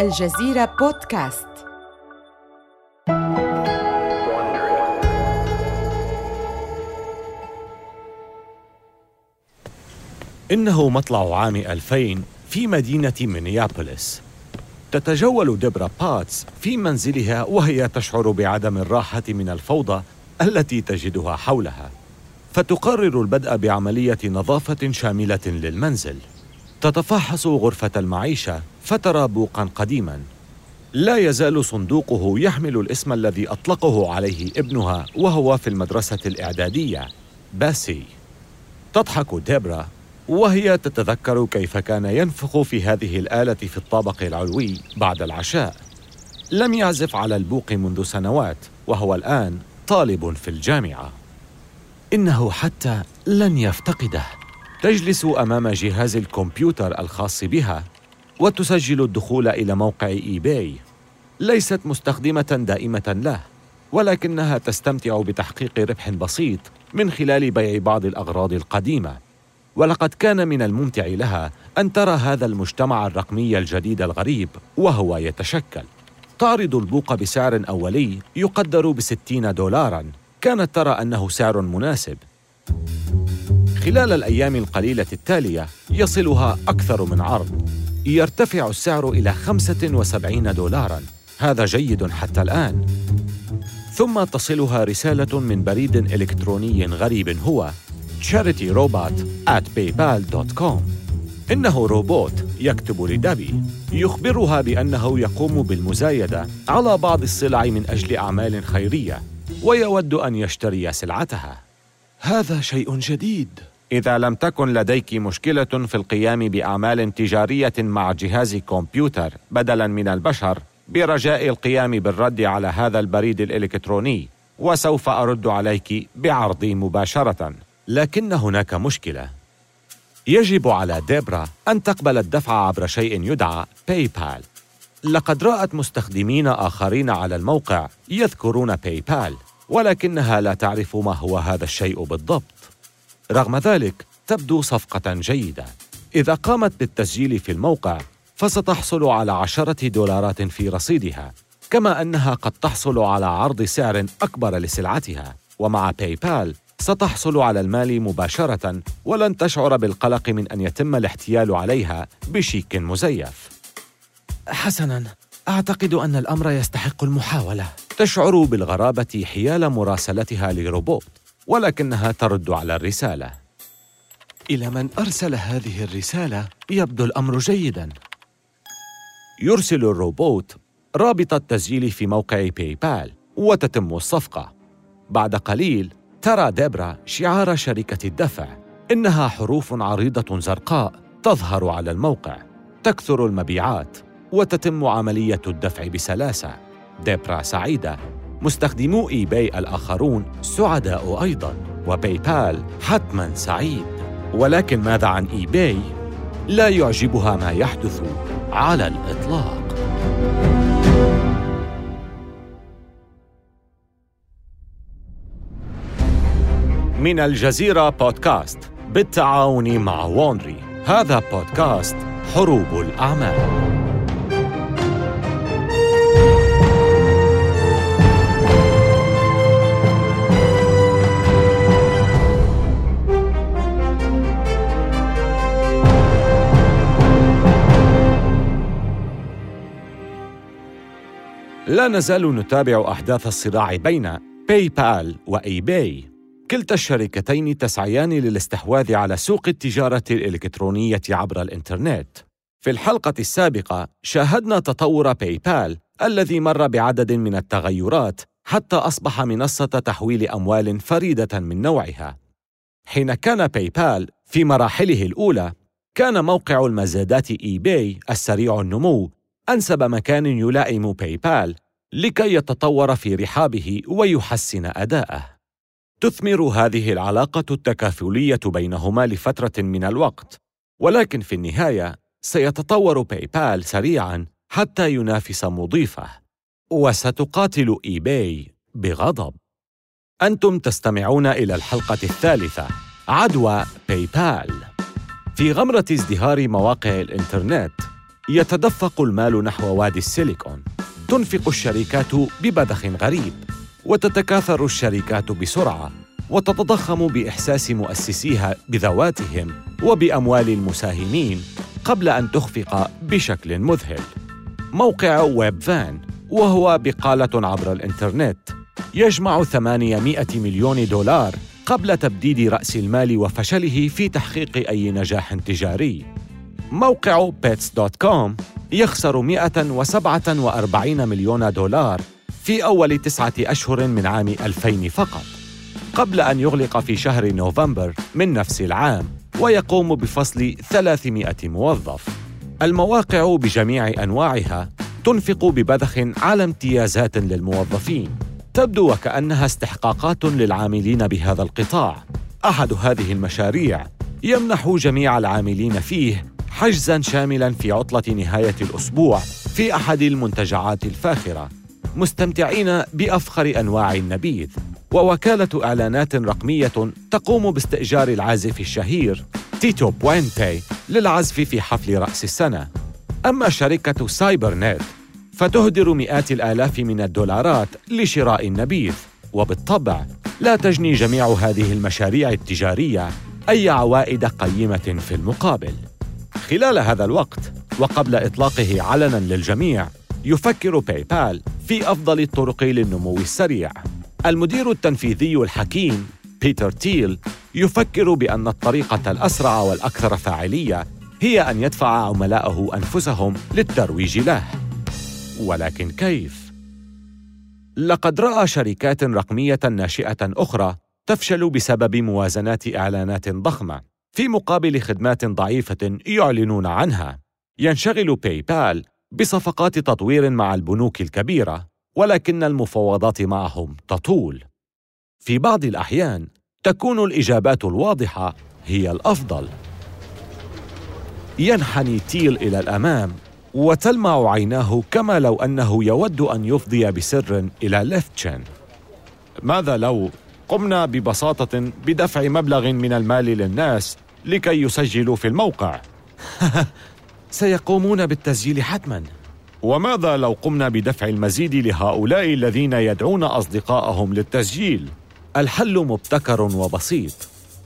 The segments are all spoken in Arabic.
الجزيرة بودكاست. إنه مطلع عام 2000 في مدينة مينيابوليس. تتجول ديبرا باتس في منزلها وهي تشعر بعدم الراحة من الفوضى التي تجدها حولها. فتقرر البدء بعملية نظافة شاملة للمنزل. تتفحص غرفة المعيشة فترى بوقا قديما. لا يزال صندوقه يحمل الاسم الذي أطلقه عليه ابنها وهو في المدرسة الإعدادية باسي. تضحك ديبرا وهي تتذكر كيف كان ينفخ في هذه الآلة في الطابق العلوي بعد العشاء. لم يعزف على البوق منذ سنوات وهو الآن طالب في الجامعة. إنه حتى لن يفتقده. تجلس أمام جهاز الكمبيوتر الخاص بها وتسجل الدخول إلى موقع إي باي ليست مستخدمة دائمة له ولكنها تستمتع بتحقيق ربح بسيط من خلال بيع بعض الأغراض القديمة. ولقد كان من الممتع لها أن ترى هذا المجتمع الرقمي الجديد الغريب وهو يتشكل. تعرض البوق بسعر أولي يقدر بستين دولاراً. كانت ترى أنه سعر مناسب. خلال الأيام القليلة التالية يصلها أكثر من عرض. يرتفع السعر إلى 75 دولاراً. هذا جيد حتى الآن. ثم تصلها رسالة من بريد إلكتروني غريب هو charityRobot at paypal.com إنه روبوت يكتب لدابي. يخبرها بأنه يقوم بالمزايدة على بعض السلع من أجل أعمال خيرية ويود أن يشتري سلعتها. هذا شيء جديد. إذا لم تكن لديك مشكلة في القيام بأعمال تجارية مع جهاز كمبيوتر بدلاً من البشر برجاء القيام بالرد على هذا البريد الإلكتروني وسوف أرد عليك بعرضي مباشرة. لكن هناك مشكلة. يجب على ديبرا أن تقبل الدفع عبر شيء يدعى باي بال لقد رأت مستخدمين آخرين على الموقع يذكرون باي بال ولكنها لا تعرف ما هو هذا الشيء بالضبط. رغم ذلك تبدو صفقة جيدة. إذا قامت بالتسجيل في الموقع فستحصل على عشرة دولارات في رصيدها كما أنها قد تحصل على عرض سعر أكبر لسلعتها. ومع باي بال ستحصل على المال مباشرة ولن تشعر بالقلق من أن يتم الاحتيال عليها بشيك مزيف. حسناً أعتقد أن الأمر يستحق المحاولة. تشعر بالغرابة حيال مراسلتها لروبوت. ولكنها ترد على الرسالة. إلى من أرسل هذه الرسالة يبدو الأمر جيداً. يرسل الروبوت رابط التسجيل في موقع باي بال وتتم الصفقة. بعد قليل ترى ديبرا شعار شركة الدفع إنها حروف عريضة زرقاء تظهر على الموقع. تكثر المبيعات وتتم عملية الدفع بسلاسة. ديبرا سعيدة مستخدمو اي باي الآخرون سعداء أيضا وباي بال حتما سعيد. ولكن ماذا عن اي باي؟ لا يعجبها ما يحدث على الإطلاق. من الجزيرة بودكاست بالتعاون مع وونري هذا بودكاست حروب الأعمال. لا نزال نتابع أحداث الصراع بين باي بال وإي باي كلتا الشركتين تسعيان للاستحواذ على سوق التجارة الإلكترونية عبر الإنترنت. في الحلقة السابقة شاهدنا تطور باي بال الذي مر بعدد من التغيرات حتى أصبح منصة تحويل أموال فريدة من نوعها. حين كان باي بال في مراحله الأولى كان موقع المزادات إي باي السريع النمو أنسب مكان يلائم باي بال لكي يتطور في رحابه ويحسن أداءه. تثمر هذه العلاقة التكافلية بينهما لفترة من الوقت، ولكن في النهاية سيتطور باي بال سريعاً حتى ينافس مضيفه، وستقاتل إي باي بغضب. أنتم تستمعون إلى الحلقة الثالثة عدوى باي بال. في غمرة ازدهار مواقع الإنترنت، يتدفق المال نحو وادي السيليكون. تنفق الشركات ببذخ غريب وتتكاثر الشركات بسرعة وتتضخم بإحساس مؤسسيها بذواتهم وبأموال المساهمين قبل أن تخفق بشكل مذهل. موقع ويب فان وهو بقالة عبر الإنترنت يجمع 800 مليون دولار قبل تبديد رأس المال وفشله في تحقيق أي نجاح تجاري. موقع pets.com يخسر 147 مليون دولار في أول تسعة أشهر من عام 2000 فقط قبل أن يغلق في شهر نوفمبر من نفس العام ويقوم بفصل 300 موظف. المواقع بجميع أنواعها تنفق ببذخ على امتيازات للموظفين. تبدو وكأنها استحقاقات للعاملين بهذا القطاع. أحد هذه المشاريع يمنح جميع العاملين فيه حجزا شاملا في عطلة نهاية الأسبوع في أحد المنتجعات الفاخرة مستمتعين بأفخر أنواع النبيذ. ووكالة إعلانات رقمية تقوم باستئجار العازف الشهير تيتو بوينتي للعزف في حفل رأس السنة. أما شركة سايبر نت فتهدر مئات الآلاف من الدولارات لشراء النبيذ. وبالطبع لا تجني جميع هذه المشاريع التجارية أي عوائد قيمة في المقابل. خلال هذا الوقت وقبل إطلاقه علناً للجميع يفكر باي بال في أفضل الطرق للنمو السريع. المدير التنفيذي الحكيم بيتر تيل يفكر بأن الطريقة الأسرع والأكثر فاعلية هي أن يدفع عملاءه أنفسهم للترويج له. ولكن كيف؟ لقد رأى شركات رقمية ناشئة أخرى تفشل بسبب موازنات إعلانات ضخمة. في مقابل خدمات ضعيفة يعلنون عنها. ينشغل باي بال بصفقات تطوير مع البنوك الكبيرة ولكن المفاوضات معهم تطول. في بعض الأحيان تكون الإجابات الواضحة هي الأفضل. ينحني تيل إلى الأمام وتلمع عيناه كما لو أنه يود أن يفضي بسر إلى ليفتشن ماذا لو قمنا ببساطة بدفع مبلغ من المال للناس لكي يسجلوا في الموقع. سيقومون بالتسجيل حتما. وماذا لو قمنا بدفع المزيد لهؤلاء الذين يدعون أصدقائهم للتسجيل؟ الحل مبتكر وبسيط.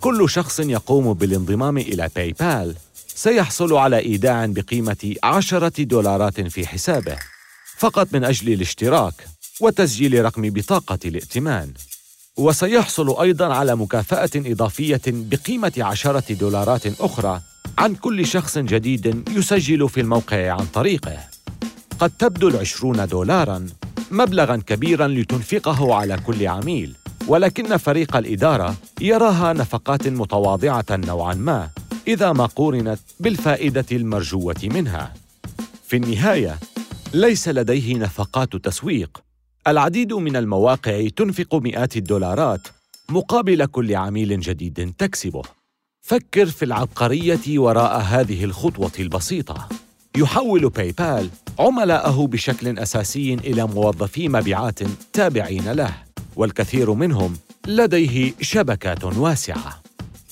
كل شخص يقوم بالانضمام إلى باي بال سيحصل على إيداع بقيمة عشرة دولارات في حسابه. فقط من أجل الاشتراك وتسجيل رقم بطاقة الائتمان. وسيحصل أيضا على مكافأة إضافية بقيمة عشرة دولارات أخرى عن كل شخص جديد يسجل في الموقع عن طريقه. قد تبدو العشرون دولاراً مبلغاً كبيراً لتنفقه على كل عميل ولكن فريق الإدارة يراها نفقات متواضعة نوعاً ما إذا ما قورنت بالفائدة المرجوة منها. في النهاية ليس لديه نفقات تسويق العديد من المواقع تنفق مئات الدولارات مقابل كل عميل جديد تكسبه. فكر في العبقرية وراء هذه الخطوة البسيطة. يحول باي بال عملاءه بشكل أساسي إلى موظفي مبيعات تابعين له والكثير منهم لديه شبكات واسعة.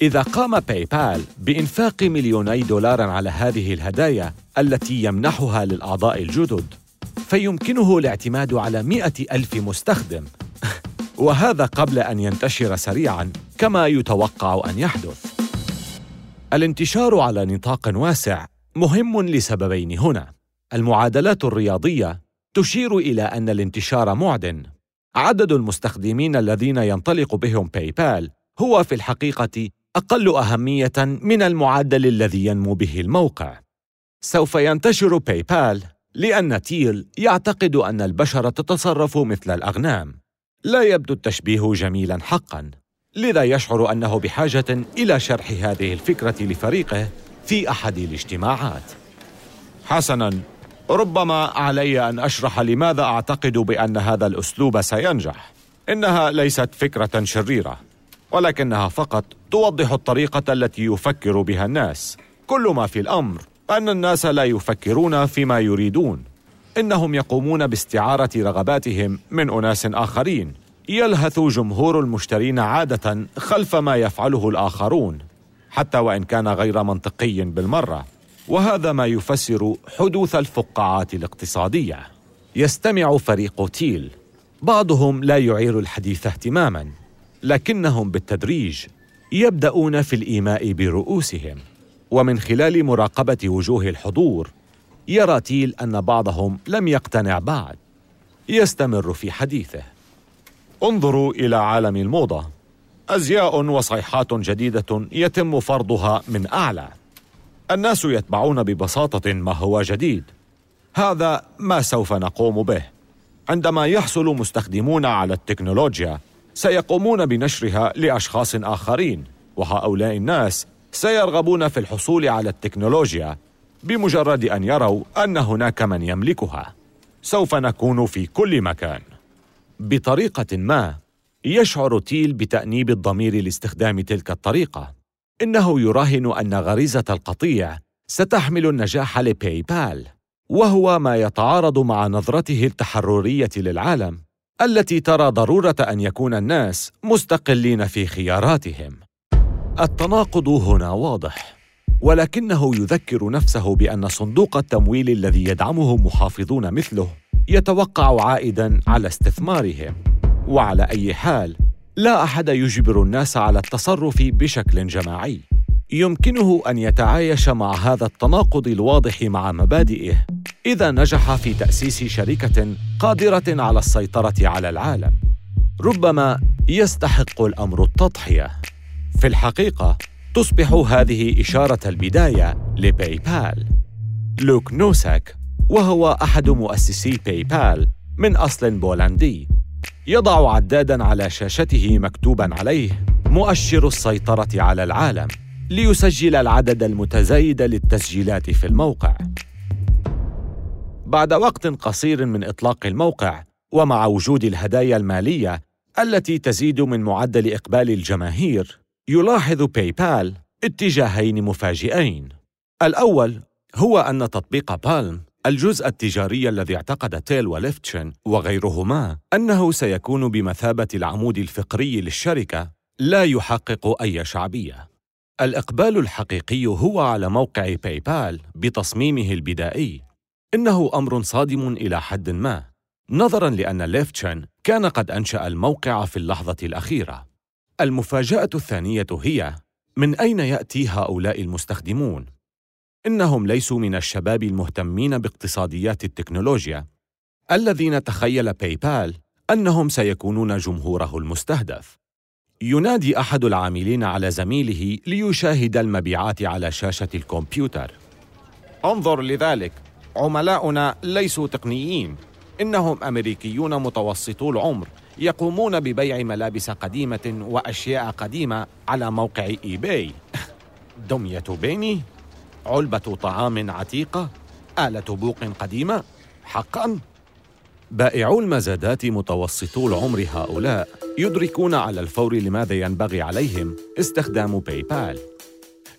إذا قام باي بال بإنفاق مليوني دولار على هذه الهدايا التي يمنحها للأعضاء الجدد فيمكنه الاعتماد على مئة ألف مستخدم. وهذا قبل أن ينتشر سريعاً كما يتوقع أن يحدث. الانتشار على نطاق واسع مهم لسببين هنا. المعادلات الرياضية تشير إلى أن الانتشار معدٍ. عدد المستخدمين الذين ينطلق بهم باي بال هو في الحقيقة أقل أهمية من المعدل الذي ينمو به الموقع. سوف ينتشر باي بال لأن تيل يعتقد أن البشر تتصرف مثل الأغنام. لا يبدو التشبيه جميلا حقا لذا يشعر أنه بحاجة إلى شرح هذه الفكرة لفريقه في أحد الاجتماعات. حسنا ربما علي أن أشرح لماذا أعتقد بأن هذا الأسلوب سينجح. إنها ليست فكرة شريرة ولكنها فقط توضح الطريقة التي يفكر بها الناس. كل ما في الأمر أن الناس لا يفكرون فيما يريدون. إنهم يقومون باستعارة رغباتهم من أناس آخرين. يلهث جمهور المشترين عادة خلف ما يفعله الآخرون حتى وإن كان غير منطقي بالمرة. وهذا ما يفسر حدوث الفقاعات الاقتصادية. يستمع فريق تيل. بعضهم لا يعير الحديث اهتماما لكنهم بالتدريج يبدأون في الإيماء برؤوسهم. ومن خلال مراقبة وجوه الحضور يرى تيل أن بعضهم لم يقتنع بعد. يستمر في حديثه. انظروا إلى عالم الموضة. أزياء وصيحات جديدة يتم فرضها من أعلى. الناس يتبعون ببساطة ما هو جديد. هذا ما سوف نقوم به. عندما يحصل مستخدمون على التكنولوجيا سيقومون بنشرها لأشخاص آخرين وهؤلاء الناس سيرغبون في الحصول على التكنولوجيا بمجرد أن يروا أن هناك من يملكها. سوف نكون في كل مكان. بطريقة ما يشعر تيل بتأنيب الضمير لاستخدام تلك الطريقة. إنه يراهن أن غريزة القطيع ستحمل النجاح لباي بال وهو ما يتعارض مع نظرته التحررية للعالم التي ترى ضرورة أن يكون الناس مستقلين في خياراتهم. التناقض هنا واضح ولكنه يذكر نفسه بأن صندوق التمويل الذي يدعمه محافظون مثله يتوقع عائدا على استثمارهم وعلى أي حال لا أحد يجبر الناس على التصرف بشكل جماعي. يمكنه أن يتعايش مع هذا التناقض الواضح مع مبادئه إذا نجح في تأسيس شركة قادرة على السيطرة على العالم. ربما يستحق الأمر التضحية. في الحقيقة تصبح هذه إشارة البداية لباي بال لوك نوساك وهو أحد مؤسسي باي بال من أصل بولندي يضع عدادا على شاشته مكتوبا عليه مؤشر السيطرة على العالم ليسجل العدد المتزايد للتسجيلات في الموقع. بعد وقت قصير من إطلاق الموقع ومع وجود الهدايا المالية التي تزيد من معدل إقبال الجماهير يلاحظ باي بال اتجاهين مفاجئين. الأول هو أن تطبيق بالم الجزء التجاري الذي اعتقد تيل وليفتشن وغيرهما أنه سيكون بمثابة العمود الفقري للشركة لا يحقق أي شعبية. الإقبال الحقيقي هو على موقع باي بال بتصميمه البدائي. إنه أمر صادم إلى حد ما نظراً لأن ليفتشن كان قد أنشأ الموقع في اللحظة الأخيرة. المفاجأة الثانية هي من أين يأتي هؤلاء المستخدمون؟ إنهم ليسوا من الشباب المهتمين باقتصاديات التكنولوجيا. الذين تخيل باي بال أنهم سيكونون جمهوره المستهدف. ينادي أحد العاملين على زميله ليشاهد المبيعات على شاشة الكمبيوتر. انظر لذلك. عملاؤنا ليسوا تقنيين. إنهم أمريكيون متوسطو العمر. يقومون ببيع ملابس قديمة وأشياء قديمة على موقع اي باي دمية بيني علبة طعام عتيقة آلة بوق قديمة. حقا. بائعو المزادات متوسطو العمر هؤلاء يدركون على الفور لماذا ينبغي عليهم استخدام باي بال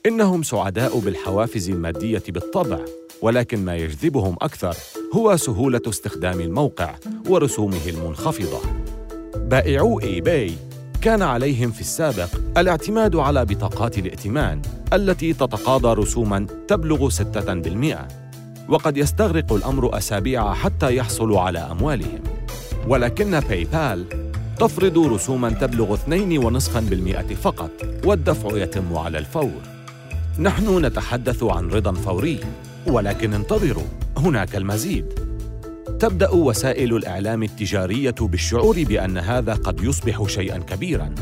إنهم سعداء بالحوافز المادية بالطبع ولكن ما يجذبهم أكثر هو سهولة استخدام الموقع ورسومه المنخفضة. بائعو اي باي كان عليهم في السابق الاعتماد على بطاقات الائتمان التي تتقاضى رسوما تبلغ 6% وقد يستغرق الأمر أسابيع حتى يحصلوا على أموالهم. ولكن باي بال تفرض رسوما تبلغ 2.5% فقط والدفع يتم على الفور. نحن نتحدث عن رضا فوري ولكن انتظروا هناك المزيد. تبدأ وسائل الإعلام التجارية بالشعور بأن هذا قد يصبح شيئا كبيرا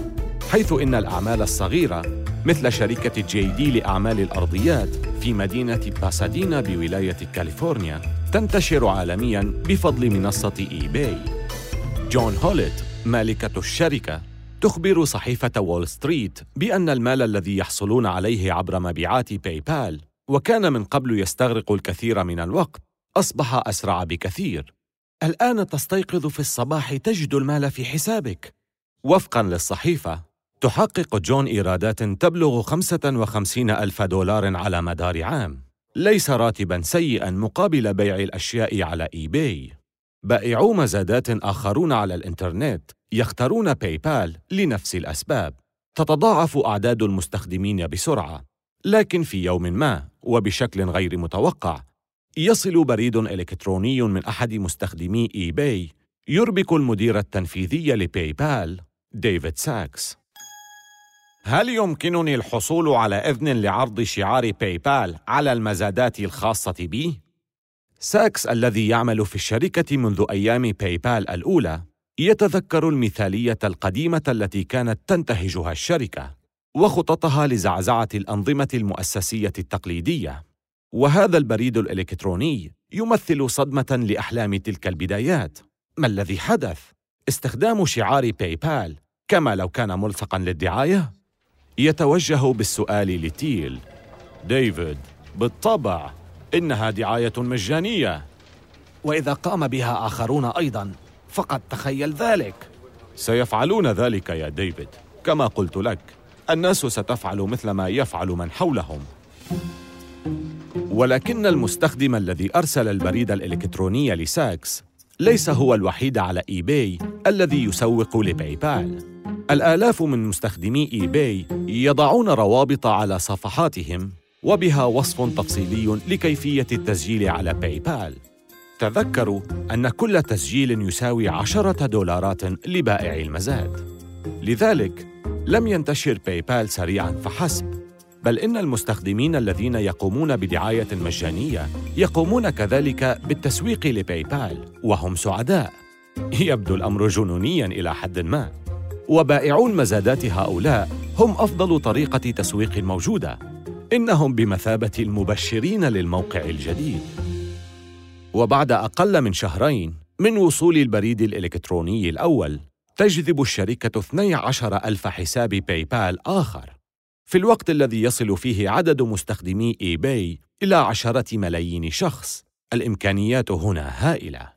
حيث إن الأعمال الصغيرة مثل شركة جي دي لأعمال الأرضيات في مدينة باسادينا بولاية كاليفورنيا تنتشر عالمياً بفضل منصة إي باي. جون هوليت مالكة الشركة تخبر صحيفة وول ستريت بأن المال الذي يحصلون عليه عبر مبيعات باي بال وكان من قبل يستغرق الكثير من الوقت أصبح أسرع بكثير. الآن تستيقظ في الصباح تجد المال في حسابك. وفقاً للصحيفة، تحقق جون إيرادات تبلغ 55 ألف دولار على مدار عام ليس راتبا سيئا مقابل بيع الأشياء على إي باي بائعو مزادات آخرون على الإنترنت يختارون باي بال لنفس الأسباب تتضاعف أعداد المستخدمين بسرعة لكن في يوم ما وبشكل غير متوقع يصل بريد إلكتروني من أحد مستخدمي إي باي يربك المدير التنفيذي لباي بال ديفيد ساكس. هل يمكنني الحصول على إذن لعرض شعار باي بال على المزادات الخاصة بي؟ ساكس الذي يعمل في الشركة منذ أيام باي بال الأولى يتذكر المثالية القديمة التي كانت تنتهجها الشركة وخططها لزعزعة الأنظمة المؤسسية التقليدية. وهذا البريد الإلكتروني يمثل صدمة لأحلام تلك البدايات. ما الذي حدث؟ استخدام شعار باي بال كما لو كان ملصقا للدعاية؟ يتوجه بالسؤال لتيل. ديفيد بالطبع إنها دعاية مجانية. وإذا قام بها آخرون أيضا فقد تخيل ذلك. سيفعلون ذلك يا ديفيد. كما قلت لك الناس ستفعل مثل ما يفعل من حولهم. ولكن المستخدم الذي أرسل البريد الإلكتروني لساكس ليس هو الوحيد على إي باي الذي يسوق لباي بال الآلاف من مستخدمي إي باي يضعون روابط على صفحاتهم وبها وصف تفصيلي لكيفية التسجيل على باي بال تذكروا أن كل تسجيل يساوي عشرة دولارات لبائع المزاد. لذلك لم ينتشر باي بال سريعا فحسب. بل إن المستخدمين الذين يقومون بدعاية مجانية يقومون كذلك بالتسويق لباي بال وهم سعداء. يبدو الأمر جنونيا إلى حد ما. وبائعو المزادات هؤلاء هم أفضل طريقة تسويق موجودة. إنهم بمثابة المبشرين للموقع الجديد. وبعد أقل من شهرين من وصول البريد الإلكتروني الأول تجذب الشركة 12 ألف حساب باي بال آخر. في الوقت الذي يصل فيه عدد مستخدمي اي باي إلى عشرة ملايين شخص الإمكانيات هنا هائلة.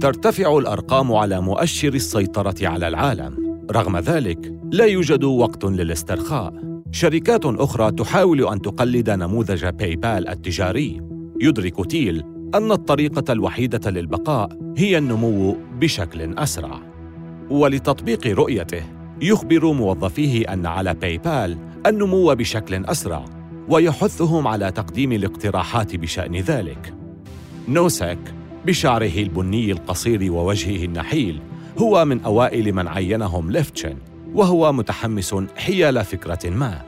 ترتفع الأرقام على مؤشر السيطرة على العالم. رغم ذلك لا يوجد وقت للاسترخاء. شركات أخرى تحاول أن تقلد نموذج باي بال التجاري. يدرك تيل أن الطريقة الوحيدة للبقاء هي النمو بشكل أسرع. ولتطبيق رؤيته يخبر موظفيه أن على باي بال النمو بشكل أسرع ويحثهم على تقديم الاقتراحات بشأن ذلك. نوسك بشعره البني القصير ووجهه النحيل هو من أوائل من عينهم ليفتشن وهو متحمس حيال فكرة ما.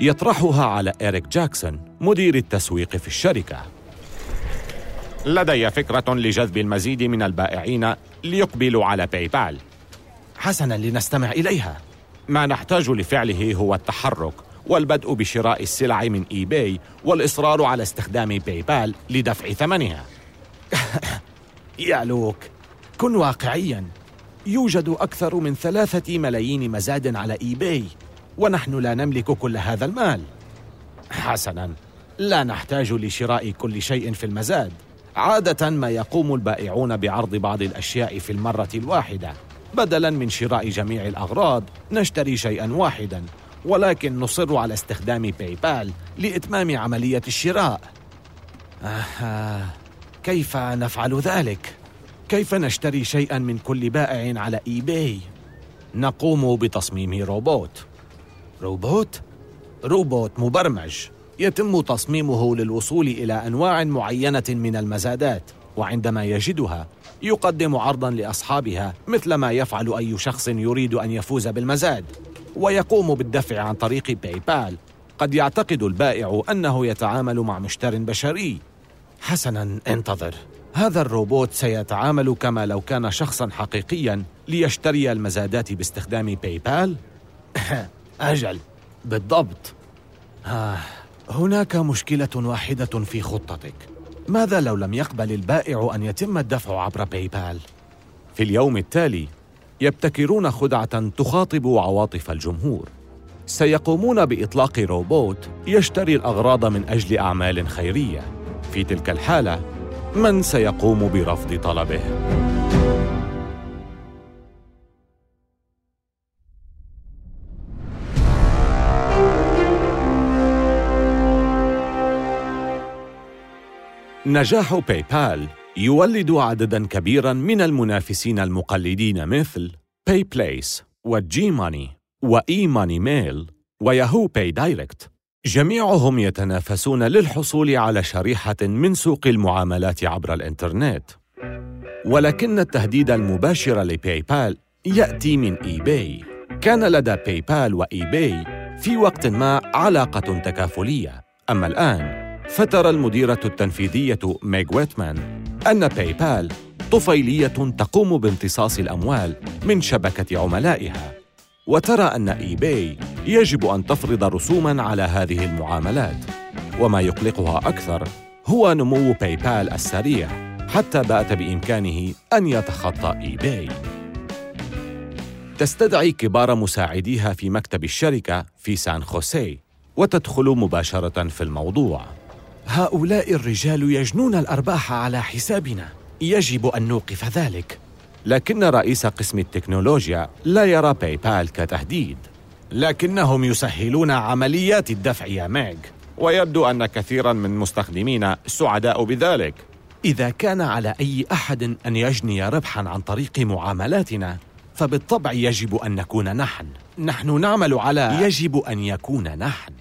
يطرحها على إريك جاكسون مدير التسويق في الشركة. لدي فكرة لجذب المزيد من البائعين ليقبلوا على باي بال حسنا لنستمع إليها. ما نحتاج لفعله هو التحرك والبدء بشراء السلع من اي باي والإصرار على استخدام باي بال لدفع ثمنها. يا لوك كن واقعيا. يوجد أكثر من ثلاثة ملايين مزاد على اي باي ونحن لا نملك كل هذا المال. حسنا لا نحتاج لشراء كل شيء في المزاد عادة ما يقوم البائعون بعرض بعض الأشياء في المرة الواحدة. بدلا من شراء جميع الأغراض نشتري شيئا واحدا. ولكن نصر على استخدام باي بال لإتمام عملية الشراء. آه كيف نفعل ذلك؟ كيف نشتري شيئا من كل بائع على اي باي نقوم بتصميم روبوت. روبوت؟ روبوت مبرمج يتم تصميمه للوصول إلى أنواع معينة من المزادات. وعندما يجدها يقدم عرضا لأصحابها مثل ما يفعل أي شخص يريد أن يفوز بالمزاد ويقوم بالدفع عن طريق باي بال قد يعتقد البائع أنه يتعامل مع مشتر بشري. حسنا انتظر. هذا الروبوت سيتعامل كما لو كان شخصا حقيقيا ليشتري المزادات باستخدام باي بال أجل. بالضبط. آه هناك مشكلة واحدة في خطتك. ماذا لو لم يقبل البائع أن يتم الدفع عبر باي بال؟ في اليوم التالي يبتكرون خدعة تخاطب عواطف الجمهور سيقومون بإطلاق روبوت يشتري الأغراض من أجل أعمال خيرية في تلك الحالة من سيقوم برفض طلبه؟ نجاح باي بال يولد عددا كبيرا من المنافسين المقلدين مثل باي بليس وجي ماني وإي ماني ميل وياهو باي دايركت جميعهم يتنافسون للحصول على شريحة من سوق المعاملات عبر الإنترنت. ولكن التهديد المباشر لباي بال يأتي من إي باي كان لدى باي بال وإي باي في وقت ما علاقة تكافلية. أما الآن فترى المديرة التنفيذية ميغ ويتمان أن باي بال طفيلية تقوم بامتصاص الأموال من شبكة عملائها. وترى أن إي باي يجب أن تفرض رسوماً على هذه المعاملات. وما يقلقها أكثر هو نمو باي بال السريع حتى بات بإمكانه أن يتخطى إي باي تستدعي كبار مساعديها في مكتب الشركة في سان خوسيه وتدخل مباشرة في الموضوع. هؤلاء الرجال يجنون الأرباح على حسابنا. يجب أن نوقف ذلك. لكن رئيس قسم التكنولوجيا لا يرى باي بال كتهديد. لكنهم يسهلون عمليات الدفع يا ميغ. ويبدو أن كثيرا من مستخدمينا سعداء بذلك. إذا كان على أي أحد أن يجني ربحا عن طريق معاملاتنا فبالطبع يجب أن نكون نحن. نحن نعمل على يجب أن يكون نحن.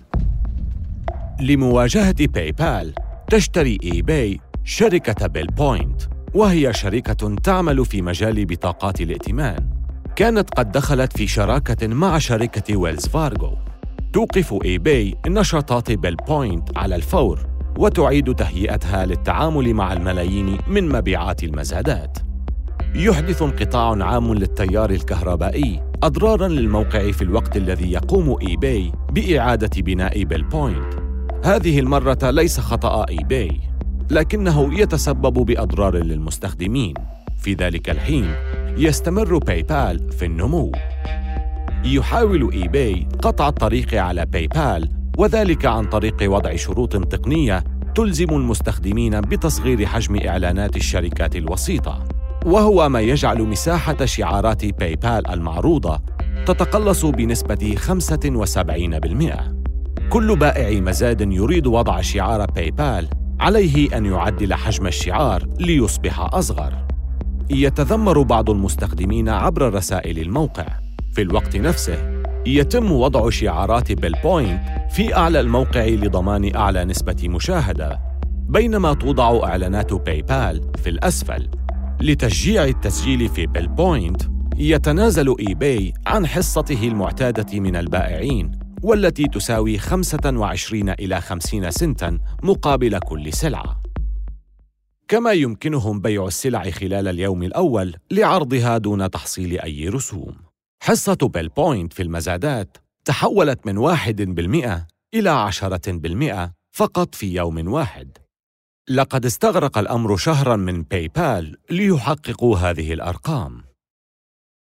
لمواجهة باي بال تشتري إي باي شركة بيل بوينت وهي شركة تعمل في مجال بطاقات الائتمان. كانت قد دخلت في شراكة مع شركة ويلز فارغو توقف إي باي نشاطات بيل بوينت على الفور وتعيد تهيئتها للتعامل مع الملايين من مبيعات المزادات. يحدث انقطاع عام للتيار الكهربائي أضرارا للموقع في الوقت الذي يقوم إي باي بإعادة بناء بيل بوينت هذه المرة ليس خطأ إي باي لكنه يتسبب بأضرار للمستخدمين. في ذلك الحين يستمر باي بال في النمو. يحاول اي باي قطع الطريق على باي بال وذلك عن طريق وضع شروط تقنية تلزم المستخدمين بتصغير حجم إعلانات الشركات الوسيطة. وهو ما يجعل مساحة شعارات باي بال المعروضة تتقلص بنسبة 75% كل بائع مزاد يريد وضع شعار باي بال عليه أن يعدل حجم الشعار ليصبح أصغر. يتذمر بعض المستخدمين عبر رسائل الموقع. في الوقت نفسه يتم وضع شعارات بيلبوينت في أعلى الموقع لضمان أعلى نسبة مشاهدة بينما توضع إعلانات باي بال في الأسفل. لتشجيع التسجيل في بيلبوينت يتنازل إي باي عن حصته المعتادة من البائعين. والتي تساوي 25 إلى 50 سنتا مقابل كل سلعة. كما يمكنهم بيع السلع خلال اليوم الأول لعرضها دون تحصيل أي رسوم. حصة بيل بوينت في المزادات تحولت من واحد بالمئة إلى عشرة بالمئة فقط في يوم واحد. لقد استغرق الأمر شهراً من باي بال ليحققوا هذه الأرقام.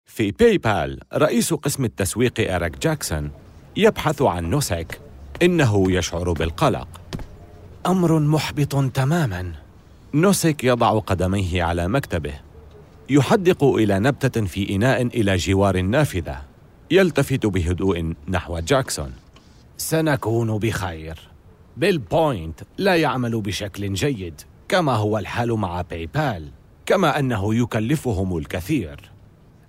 في باي بال رئيس قسم التسويق إيريك جاكسون يبحث عن نوسك إنه يشعر بالقلق. أمر محبط تماماً. نوسك يضع قدميه على مكتبه. يحدق إلى نبتة في إناء إلى جوار النافذه يلتفت بهدوء نحو جاكسون. سنكون بخير. بيل بوينت لا يعمل بشكل جيد كما هو الحال مع باي بال كما أنه يكلفهم الكثير.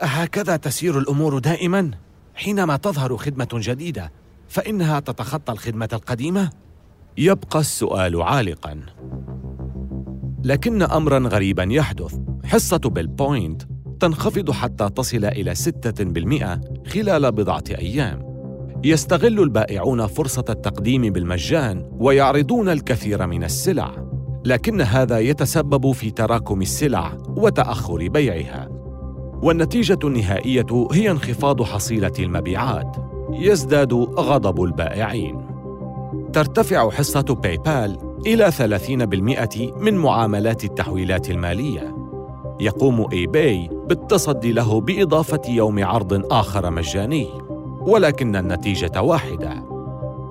هكذا تسير الأمور دائما؟ حينما تظهر خدمة جديدة فإنها تتخطى الخدمة القديمة؟ يبقى السؤال عالقا. لكن أمرا غريبا يحدث. حصة بيل بوينت تنخفض حتى تصل إلى 6% خلال بضعة أيام. يستغل البائعون فرصة التقديم بالمجان ويعرضون الكثير من السلع. لكن هذا يتسبب في تراكم السلع وتأخر بيعها. والنتيجة النهائية هي انخفاض حصيلة المبيعات يزداد غضب البائعين ترتفع حصة باي بال إلى 30% من معاملات التحويلات المالية. يقوم اي باي بالتصدي له بإضافة يوم عرض آخر مجاني، ولكن النتيجة واحدة.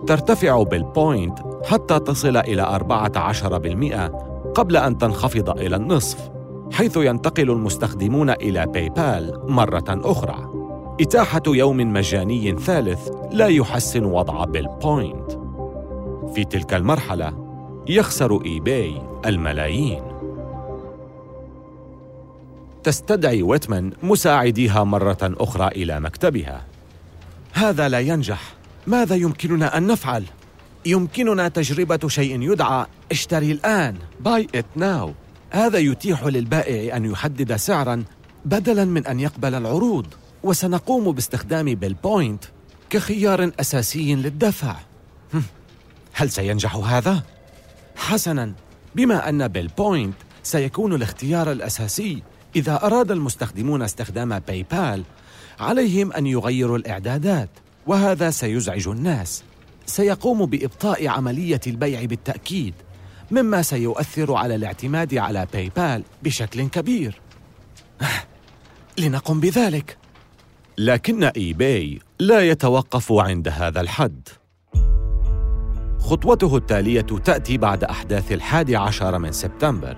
ترتفع بيل بوينت حتى تصل إلى 14% قبل أن تنخفض إلى النصف، حيث ينتقل المستخدمون إلى باي بال مرة أخرى. إتاحة يوم مجاني ثالث لا يحسن وضع بيل بوينت. في تلك المرحلة يخسر اي باي الملايين تستدعي ويتمان مساعديها مرة أخرى إلى مكتبها هذا لا ينجح ماذا يمكننا أن نفعل؟ يمكننا تجربة شيء يدعى اشتري الآن Buy it now هذا يتيح للبائع أن يحدد سعراً بدلاً من أن يقبل العروض وسنقوم باستخدام بيل بوينت كخيار أساسي للدفع. هل سينجح هذا؟ حسناً بما أن بيل بوينت سيكون الاختيار الأساسي إذا أراد المستخدمون استخدام باي بال عليهم أن يغيروا الإعدادات وهذا سيزعج الناس. سيقوم بإبطاء عملية البيع بالتأكيد. مما سيؤثر على الاعتماد على باي بال بشكل كبير. لنقم بذلك. لكن اي باي لا يتوقف عند هذا الحد. خطوته التالية تأتي بعد أحداث الحادي عشر من سبتمبر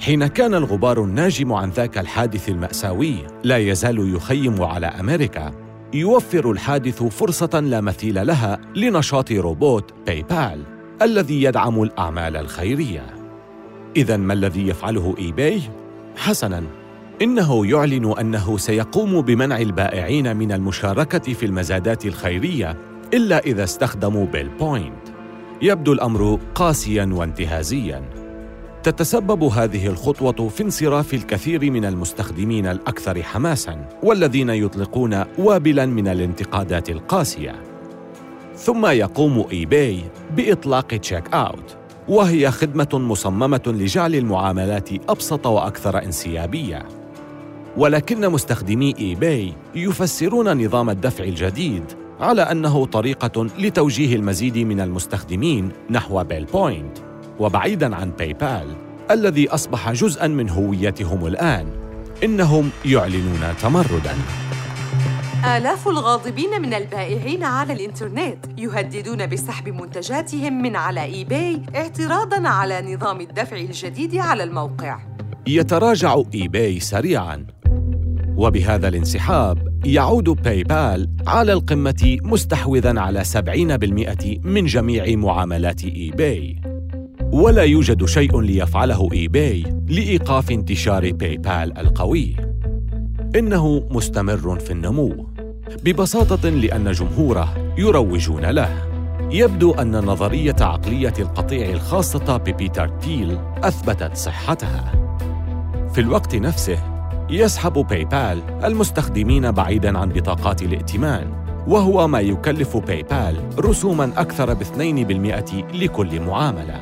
حين كان الغبار الناجم عن ذاك الحادث المأساوي لا يزال يخيم على أمريكا يوفر الحادث فرصة لا مثيل لها لنشاط روبوت باي بال الذي يدعم الأعمال الخيرية. إذا ما الذي يفعله إي باي؟ حسناً. إنه يعلن أنه سيقوم بمنع البائعين من المشاركة في المزادات الخيرية إلا إذا استخدموا بيل بوينت يبدو الأمر قاسياً وانتهازياً. تتسبب هذه الخطوة في انصراف الكثير من المستخدمين الأكثر حماساً والذين يطلقون وابلاً من الانتقادات القاسية. ثم يقوم اي باي بإطلاق Checkout وهي خدمة مصممة لجعل المعاملات أبسط وأكثر انسيابية. ولكن مستخدمي اي باي يفسرون نظام الدفع الجديد على أنه طريقة لتوجيه المزيد من المستخدمين نحو بيل بوينت وبعيدا عن باي بال الذي أصبح جزءا من هويتهم الآن إنهم يعلنون تمردا. آلاف الغاضبين من البائعين على الإنترنت يهددون بسحب منتجاتهم من على إي باي اعتراضاً على نظام الدفع الجديد على الموقع. يتراجع اي باي سريعا. وبهذا الانسحاب يعود باي بال على القمة مستحوذا على 70% من جميع معاملات اي باي ولا يوجد شيء ليفعله اي باي لإيقاف انتشار باي بال القوي. إنه مستمر في النمو. ببساطة لأن جمهوره يروجون له. يبدو أن نظرية عقلية القطيع الخاصة ببيتر تيل أثبتت صحتها. في الوقت نفسه يسحب باي بال المستخدمين بعيداً عن بطاقات الائتمان وهو ما يكلف باي بال رسوماً أكثر باثنين بالمئة لكل معاملة.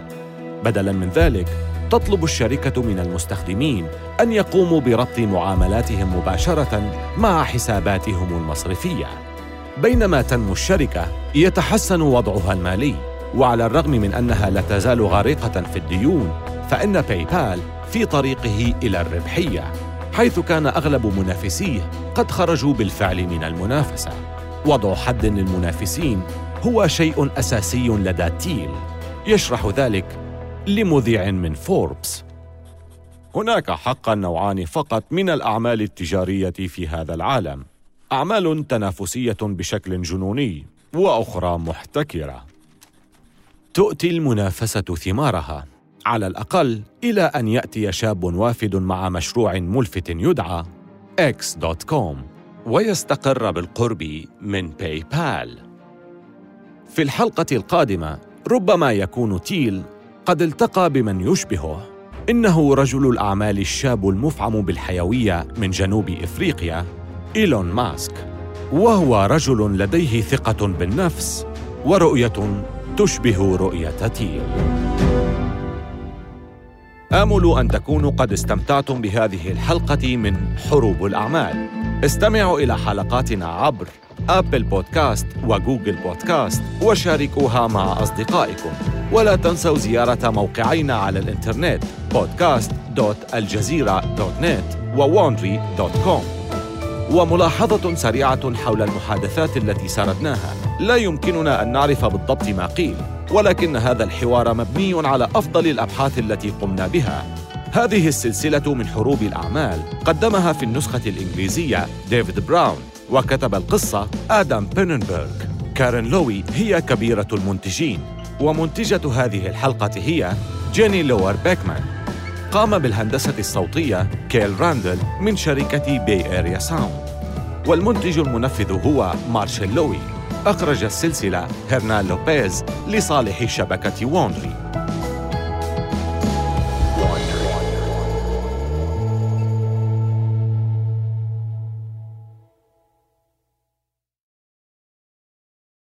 بدلاً من ذلك تطلب الشركة من المستخدمين أن يقوموا بربط معاملاتهم مباشرة مع حساباتهم المصرفية. بينما تنمو الشركة يتحسن وضعها المالي. وعلى الرغم من أنها لا تزال غارقة في الديون فإن باي بال في طريقه إلى الربحية حيث كان أغلب منافسيه قد خرجوا بالفعل من المنافسة. وضع حد للمنافسين هو شيء أساسي لدى تيل. يشرح ذلك لمذيع من فوربس هناك حقا نوعان فقط من الأعمال التجارية في هذا العالم. أعمال تنافسية بشكل جنوني وأخرى محتكرة. تؤتي المنافسة ثمارها على الأقل إلى أن يأتي شاب وافد مع مشروع ملفت يدعى X.com ويستقر بالقرب من باي بال في الحلقة القادمة ربما يكون تيل قد التقى بمن يشبهه. إنه رجل الأعمال الشاب المفعم بالحيوية من جنوب إفريقيا إيلون ماسك. وهو رجل لديه ثقة بالنفس ورؤية تشبه رؤية تيل. آمل أن تكونوا قد استمتعتم بهذه الحلقة من حروب الأعمال. استمعوا إلى حلقاتنا عبر أبل بودكاست وجوجل بودكاست وشاركوها مع أصدقائكم. ولا تنسوا زيارة موقعينا على الإنترنت podcast.aljazeera.net وwandry.com وملاحظة سريعة حول المحادثات التي سردناها. لا يمكننا أن نعرف بالضبط ما قيل ولكن هذا الحوار مبني على أفضل الأبحاث التي قمنا بها. هذه السلسلة من حروب الأعمال قدمها في النسخة الإنجليزية ديفيد براون وكتب القصة آدم بيننبرغ. كارين لوي هي كبيرة المنتجين ومنتجة هذه الحلقة هي جيني لوار بيكمان. قام بالهندسة الصوتية كيل راندل من شركة بي إيريا ساوند. والمنتج المنفذ هو مارشال لوي. أخرج السلسلة هرنان لوبيز لصالح شبكة وندري.